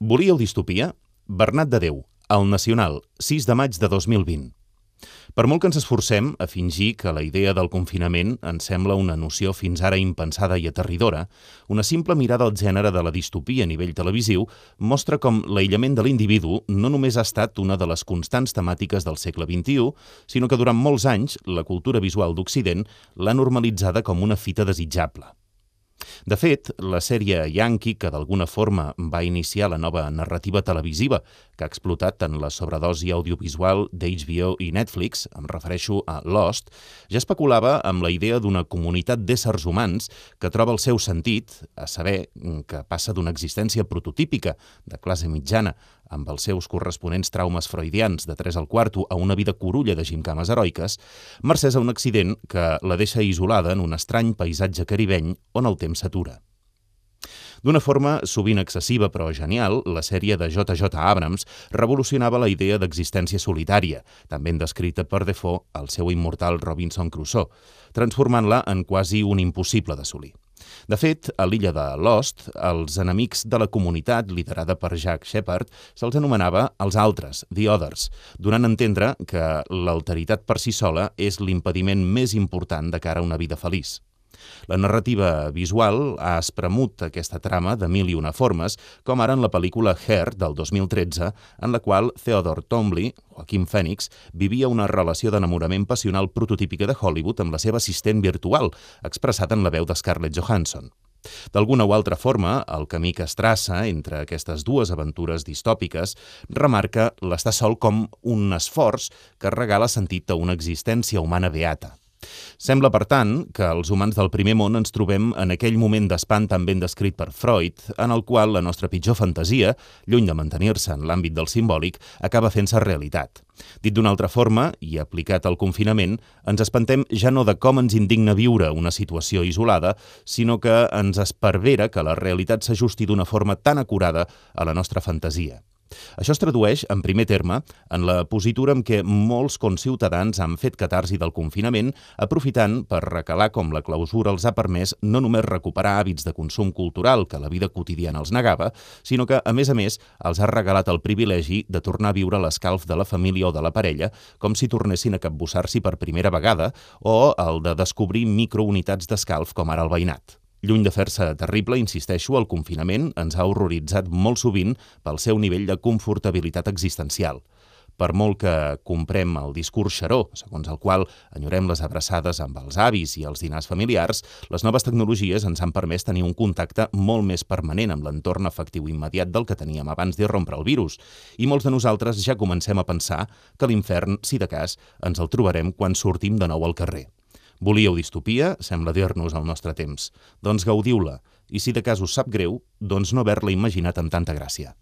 Volíeu distopia? Bernat de Déu, al Nacional, 6 de maig de 2020. Per molt que ens esforcem a fingir que la idea del confinament ens sembla una noció fins ara impensada i aterridora, una simple mirada al gènere de la distopia a nivell televisiu mostra com l'aïllament de l'individu no només ha estat una de les constants temàtiques del segle XXI, sinó que durant molts anys la cultura visual d'Occident l'ha normalitzada com una fita desitjable. De fet, la sèrie Yankee, que d'alguna forma va iniciar la nova narrativa televisiva que ha explotat tant la sobredosi audiovisual d'HBO i Netflix, em refereixo a Lost, ja especulava amb la idea d'una comunitat d'éssers humans que troba el seu sentit, a saber, que passa d'una existència prototípica de classe mitjana amb els seus corresponents traumes freudians de 3 al quarto a una vida corulla de gimcames heroiques, mercès a un accident que la deixa isolada en un estrany paisatge caribeny on el temps s'atura. D'una forma sovint excessiva però genial, la sèrie de J.J. Abrams revolucionava la idea d'existència solitària, també descrita per Defoe al seu immortal Robinson Crusoe, transformant-la en quasi un impossible d'assolir. De fet, a l'illa de Lost, els enemics de la comunitat, liderada per Jack Shepard, se'ls anomenava els altres, the others, donant a entendre que l'alteritat per si sola és l'impediment més important de cara a una vida feliç. La narrativa visual ha espremut aquesta trama de mil i una formes, com ara en la pel·lícula Hair, del 2013, en la qual Theodore Tomley, Joaquim Phoenix, vivia una relació d'enamorament passional prototípica de Hollywood amb la seva assistent virtual, expressat en la veu de Scarlett Johansson. D'alguna o altra forma, el camí que es traça entre aquestes dues aventures distòpiques remarca l'estar sol com un esforç que regala sentit a una existència humana beata. Sembla, per tant, que els humans del primer món ens trobem en aquell moment d'espant tan ben descrit per Freud, en el qual la nostra pitjor fantasia, lluny de mantenir-se en l'àmbit del simbòlic, acaba fent-se realitat. Dit d'una altra forma, i aplicat al confinament, ens espantem ja no de com ens indigna viure una situació isolada, sinó que ens espervera que la realitat s'ajusti d'una forma tan acurada a la nostra fantasia. Això es tradueix, en primer terme, en la positura amb què molts conciutadans han fet catarsi del confinament, aprofitant per recalar com la clausura els ha permès no només recuperar hàbits de consum cultural que la vida quotidiana els negava, sinó que, a més a més, els ha regalat el privilegi de tornar a viure l'escalf de la família o de la parella, com si tornessin a capbussar-s'hi per primera vegada, o el de descobrir microunitats d'escalf com ara el veïnat. Lluny de fer-se terrible, insisteixo, el confinament ens ha horroritzat molt sovint pel seu nivell de confortabilitat existencial. Per molt que comprem el discurs xaró, segons el qual enyorem les abraçades amb els avis i els dinars familiars, les noves tecnologies ens han permès tenir un contacte molt més permanent amb l'entorn afectiu immediat del que teníem abans d'irrompre el virus, i molts de nosaltres ja comencem a pensar que l'infern, si de cas, ens el trobarem quan sortim de nou al carrer. Volíeu distopia? Sembla dir-nos al nostre temps. Doncs gaudiu-la. I si de cas us sap greu, doncs no haver-la imaginat amb tanta gràcia.